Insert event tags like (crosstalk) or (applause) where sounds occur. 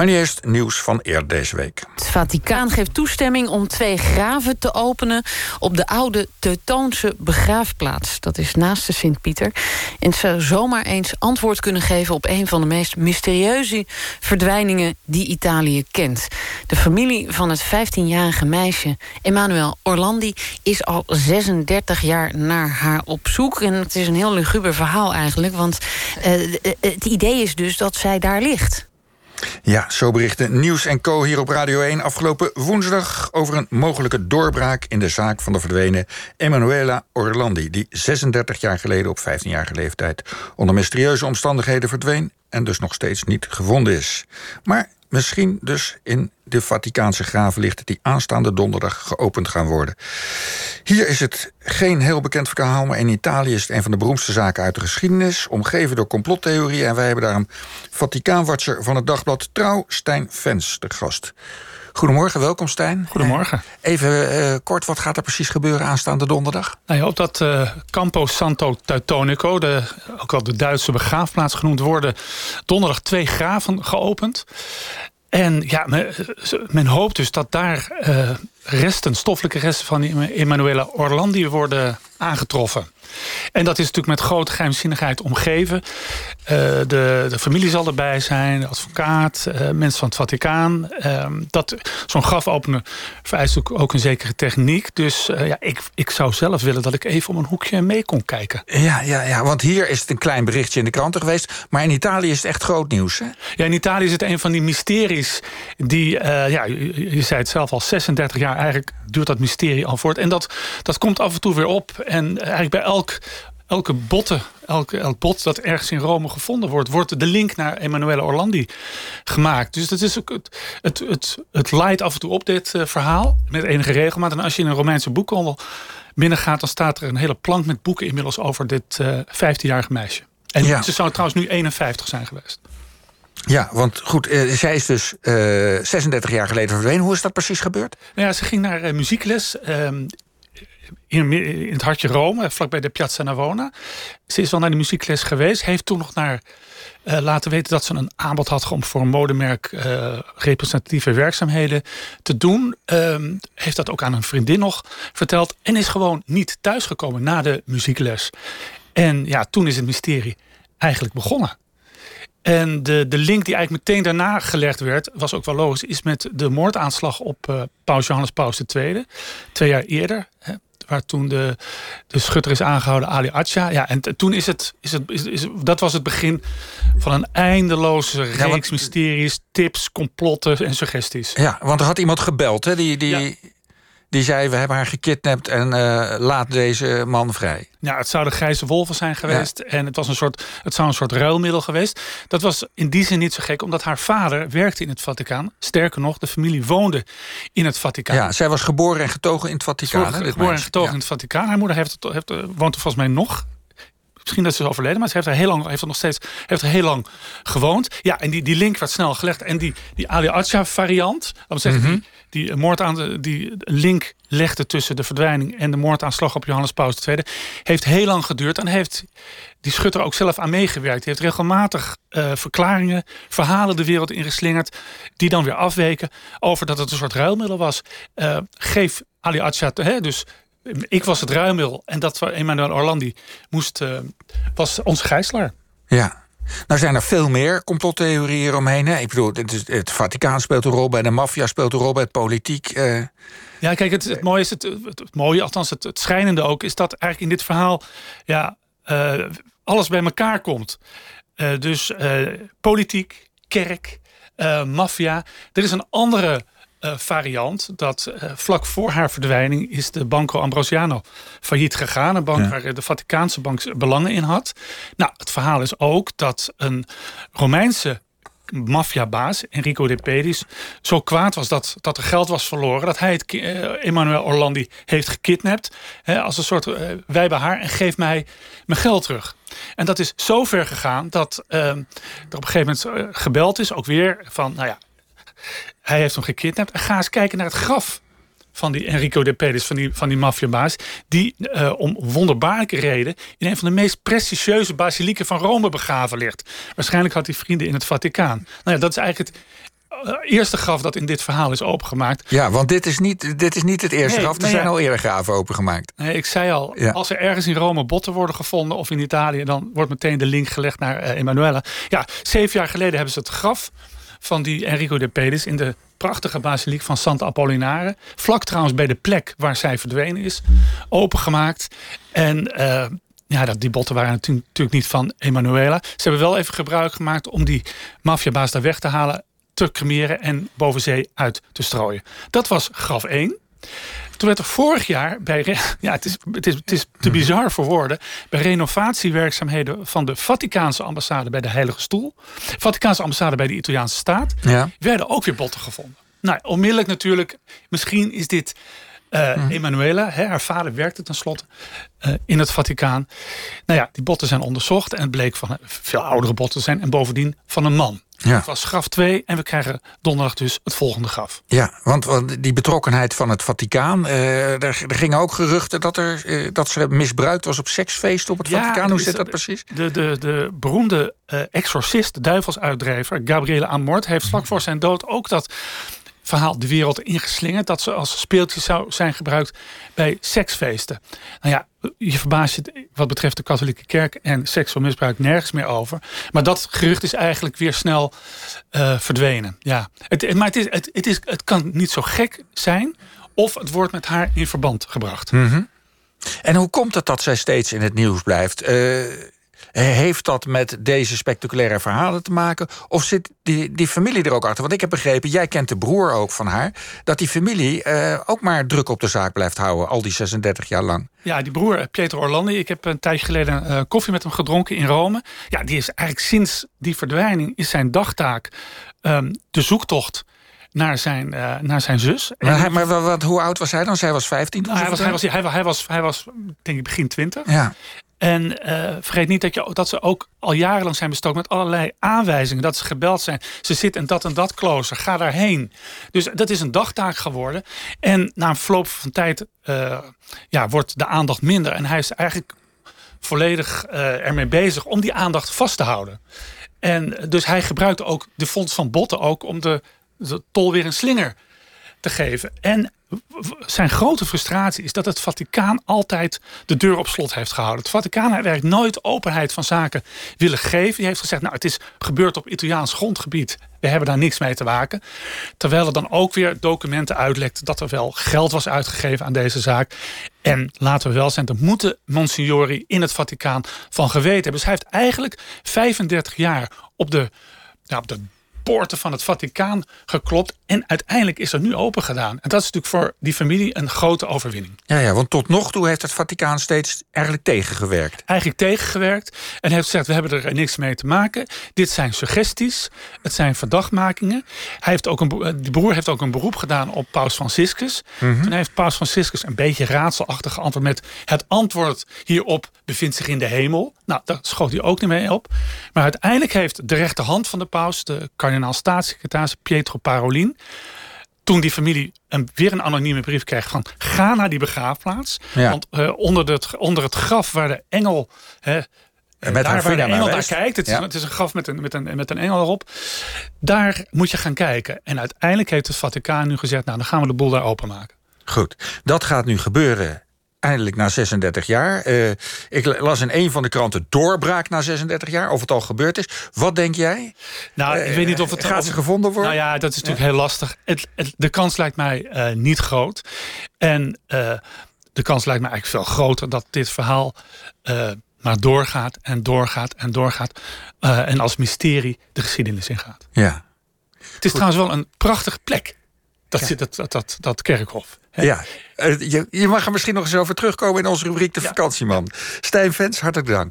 Maar nu eerst nieuws van eerder deze week. Het Vaticaan geeft toestemming om twee graven te openen... op de oude Teutoonse begraafplaats. Dat is naast de Sint-Pieter. En het zou zomaar eens antwoord kunnen geven... op een van de meest mysterieuze verdwijningen die Italië kent. De familie van het 15-jarige meisje Emmanuel Orlandi... is al 36 jaar naar haar op zoek. En het is een heel luguber verhaal eigenlijk. Want uh, het idee is dus dat zij daar ligt. Ja, zo berichten Nieuws en Co. hier op Radio 1 afgelopen woensdag... over een mogelijke doorbraak in de zaak van de verdwenen Emanuela Orlandi... die 36 jaar geleden op 15-jarige leeftijd... onder mysterieuze omstandigheden verdween... en dus nog steeds niet gevonden is. Maar misschien dus in de Vaticaanse gravenlichten... die aanstaande donderdag geopend gaan worden. Hier is het geen heel bekend verhaal... maar in Italië is het een van de beroemdste zaken uit de geschiedenis... omgeven door complottheorieën. En wij hebben daar een Vaticaanwatcher van het dagblad Trouw... Stijn Vens, de gast. Goedemorgen, welkom Stijn. Goedemorgen. Even uh, kort, wat gaat er precies gebeuren aanstaande donderdag? Nou ja, op dat uh, Campo Santo Teutonico, de, ook wel de Duitse begraafplaats genoemd, worden donderdag twee graven geopend. En ja, men, men hoopt dus dat daar uh, resten, stoffelijke resten van Emanuela Orlandi worden aangetroffen. En dat is natuurlijk met grote geheimzinnigheid omgeven. Uh, de, de familie zal erbij zijn, de advocaat, uh, mensen van het Vaticaan. Uh, dat Zo'n graf openen vereist ook, ook een zekere techniek. Dus uh, ja, ik, ik zou zelf willen dat ik even om een hoekje mee kon kijken. Ja, ja, ja, want hier is het een klein berichtje in de kranten geweest. Maar in Italië is het echt groot nieuws, hè? Ja, in Italië is het een van die mysteries die... ja, je, je, zei het zelf al, 36 jaar eigenlijk duurt dat mysterie al voort. En dat, dat komt af en toe weer op. En eigenlijk bij elk elke botte, elke, elk bot dat ergens in Rome gevonden wordt, wordt de link naar Emanuele Orlandi gemaakt. Dus dat is ook het, het, het, het leidt af en toe op dit uh, verhaal met enige regelmaat. En als je in een Romeinse boekhandel binnengaat, dan staat er een hele plank met boeken inmiddels over dit uh, eh, 15-jarige meisje. En ja. ze zou trouwens nu 51 zijn geweest. Ja, want goed, uh, zij is dus uh, 36 jaar geleden verdwenen. Hoe is dat precies gebeurd? Nou ja, ze ging naar uh, muziekles. Ehm, in, in het hartje Rome, vlakbij de Piazza Navona. Ze is wel naar de muziekles geweest. Heeft toen nog naar uh, laten weten dat ze een aanbod had om voor een modemerk uh, representatieve werkzaamheden te doen. Uh, heeft dat ook aan een vriendin nog verteld. En is gewoon niet thuisgekomen na de muziekles. En ja, toen is het mysterie eigenlijk begonnen. En de, de link die eigenlijk meteen daarna gelegd werd, was ook wel logisch, is met de moordaanslag op uh, Paus Johannes Paus II. Twee jaar eerder. Hè, waar toen de, de schutter is aangehouden, Ali Atja. Ja, en toen is het, is het is, is, dat was het begin van een eindeloze reeks ja, mysteries, tips, complotten en suggesties. Ja, want er had iemand gebeld, hè? Die, die, ja. Die zei: We hebben haar gekidnapt en uh, laat deze man vrij. Ja, het zouden grijze wolven zijn geweest. Ja. En het, was een soort, het zou een soort ruilmiddel geweest. Dat was in die zin niet zo gek, omdat haar vader werkte in het Vaticaan. Sterker nog, de familie woonde in het Vaticaan. Ja, zij was geboren en getogen in het Vaticaan. Geboren, geboren en getogen ja. in het Vaticaan. Haar moeder heeft, heeft, woont er volgens mij nog misschien dat ze is overleden, maar ze heeft er heel lang, heeft er nog steeds, heeft er heel lang gewoond. Ja, en die, die link werd snel gelegd. En die, die Ali Atja variant, dat zeggen, mm -hmm. die, die moord aan die link legde tussen de verdwijning en de moordaanslag op Johannes Paus II, heeft heel lang geduurd en heeft die schutter ook zelf aan meegewerkt. Hij heeft regelmatig uh, verklaringen, verhalen de wereld ingeslingerd, die dan weer afweken over dat het een soort ruilmiddel was. Uh, geef Ali Atja, hè, dus ik was het ruimmiddel en dat was Emmanuel Orlandi moest, uh, was onze gijzelaar. Ja. Nou zijn er veel meer complottheorieën omheen. Hè? Ik bedoel, het, het, Vaticaan speelt een rol bij, de maffia speelt een rol bij, het politiek. Uh... Ja, kijk, het, het mooie is, het, het, mooie, althans het, het schijnende ook, is dat eigenlijk in dit verhaal ja, uh, alles bij elkaar komt. Dus politiek, kerk, maffia. Er is een andere uh, variant. Dat uh, vlak voor haar verdwijning is de Banco Ambrosiano failliet gegaan. Een bank ja. waar de Vaticaanse bank belangen in had. Nou, het verhaal is ook dat een Romeinse maffiabaas, Enrico de Pedis, zo kwaad was dat, dat er geld was verloren. Dat hij het uh, Emmanuel Orlandi heeft gekidnapt. Hè, als een soort, uh, wij bij haar en geef mij mijn geld terug. En dat is zo ver gegaan dat uh, er op een gegeven moment gebeld is. Ook weer van, nou ja, hij heeft hem gekidnapt. Ga eens kijken naar het graf van die Enrico de Pedis, van die, van die maffiabaas... die uh, om wonderbaarlijke reden... in een van de meest prestigieuze basilieken van Rome begraven ligt. Waarschijnlijk had hij vrienden in het Vaticaan. Nou ja, dat is eigenlijk het, eerste graf dat in dit verhaal is opengemaakt. Ja, want dit is niet, dit is niet het eerste graf. Er zijn al eerder graven opengemaakt. Nee, ik zei al, als er ergens in Rome botten worden gevonden... of in Italië, dan wordt meteen de link gelegd naar uh, Emanuela. Ja, zeven jaar geleden hebben ze het graf van die Enrico de Pedis... in de prachtige basiliek van Santa Apollinare. Vlak trouwens bij de plek waar zij verdwenen is. Opengemaakt. En... Uh, ja, dat, die botten waren natuurlijk niet van Emanuela. Ze hebben wel even gebruik gemaakt om die maffiabaas daar weg te halen, te cremeren en boven zee uit te strooien. Dat was graf 1. Toen werd er vorig jaar bij. (laughs) Ja, het is, het is, het is te bizar voor woorden. Bij renovatiewerkzaamheden van de Vaticaanse ambassade bij de Heilige Stoel. Vaticaanse ambassade bij de Italiaanse staat. Ja. werden ook weer botten gevonden. Nou, onmiddellijk natuurlijk. Misschien is dit uh, Emanuela, hè, haar vader werkte tenslotte uh, in het Vaticaan. Nou ja, die botten zijn onderzocht en het bleek van veel oudere botten zijn en bovendien van een man. Ja. Het was graf 2 en we krijgen donderdag dus het volgende graf. Ja, want, want die betrokkenheid van het Vaticaan. Uh, er, er, gingen ook geruchten dat, er, uh, dat ze misbruikt was op seksfeesten op het ja, Vaticaan. Hoe zit dat precies? De, de, de beroemde uh, exorcist, duivelsuitdrijver, Gabriele Amort, heeft vlak voor zijn dood ook dat verhaal de wereld ingeslingerd. Dat ze als speeltje zou zijn gebruikt bij seksfeesten. Nou ja, je verbaast je wat betreft de katholieke kerk en seksueel misbruik nergens meer over. Maar dat gerucht is eigenlijk weer snel uh, verdwenen. Ja. Het, maar het, is, het, het, is, het kan niet zo gek zijn of het wordt met haar in verband gebracht. -hmm. En hoe komt het dat zij steeds in het nieuws blijft? Uh, heeft dat met deze spectaculaire verhalen te maken? Of zit die, die familie er ook achter? Want ik heb begrepen, jij kent de broer ook van haar... dat die familie uh, ook maar druk op de zaak blijft houden... al die 36 jaar lang. Ja, die broer, Pietro Orlandi. Ik heb een tijdje geleden uh, koffie met hem gedronken in Rome. Ja, die is eigenlijk sinds die verdwijning... is zijn dagtaak um, de zoektocht naar zijn, uh, naar zijn zus. Maar, hij, maar wat, hoe oud was hij dan? Zij was 15? Nou, hij, was, hij, was, hij, hij, was, hij was, denk ik, begin 20. Ja. En uh, vergeet niet dat, je, dat ze ook al jarenlang zijn bestookt met allerlei aanwijzingen. Dat ze gebeld zijn. Ze zit in dat en dat klooster. Ga daarheen. Dus dat is een dagtaak geworden. En na een verloop van tijd uh, ja, wordt de aandacht minder. En hij is eigenlijk volledig uh, ermee bezig om die aandacht vast te houden. En dus hij gebruikte ook de fonds van botten ook om de, de tol weer een slinger te geven. En zijn grote frustratie is dat het Vaticaan altijd de deur op slot heeft gehouden. Het Vaticaan heeft eigenlijk nooit openheid van zaken willen geven. Die heeft gezegd, nou het is gebeurd op Italiaans grondgebied. We hebben daar niks mee te maken. Terwijl er dan ook weer documenten uitlekt dat er wel geld was uitgegeven aan deze zaak. En laten we wel zijn, er moeten Monsignori in het Vaticaan van geweten hebben. Dus hij heeft eigenlijk 35 jaar op de, nou, op de poorten van het Vaticaan geklopt. En uiteindelijk is er nu open gedaan. En dat is natuurlijk voor die familie een grote overwinning. Ja, ja want tot nog toe heeft het Vaticaan steeds eigenlijk tegengewerkt. Eigenlijk tegengewerkt. En heeft gezegd, we hebben er niks mee te maken. Dit zijn suggesties. Het zijn verdachtmakingen. Hij heeft ook een, de broer heeft ook een beroep gedaan op Paus Franciscus. Mm -hmm. Toen heeft Paus Franciscus een beetje raadselachtig geantwoord met... het antwoord hierop bevindt zich in de hemel. Nou, daar schoot hij ook niet mee op. Maar uiteindelijk heeft de rechterhand van de paus... de kardinaal staatssecretaris Pietro Parolin toen die familie een, weer een anonieme brief kreeg van ga naar die begraafplaats. Want uh, onder, het, onder het graf waar de engel. Hè, met daar waar de engel naar kijkt. Het, ja. is, het is een graf met een, met, een, met een engel erop. Daar moet je gaan kijken. En uiteindelijk heeft het Vaticaan nu gezegd: nou, dan gaan we de boel daar openmaken. Goed, dat gaat nu gebeuren eindelijk na 36 jaar. Uh, ik las in een van de kranten doorbraak na 36 jaar. Of het al gebeurd is. Wat denk jij? Nou, ik weet niet of het... Gaat ze gevonden worden? Nou ja, dat is natuurlijk heel lastig. Het, het, de kans lijkt mij uh, niet groot. En de kans lijkt mij eigenlijk veel groter... dat dit verhaal maar doorgaat en doorgaat en doorgaat. en als mysterie de geschiedenis ingaat. Ja. Het is Goed. trouwens wel een prachtige plek. Dat, ja. dat, dat, dat, dat kerkhof. Hè? Ja, je, je mag er misschien nog eens over terugkomen in onze rubriek De. Vakantieman. Stijn Vens, hartelijk dank.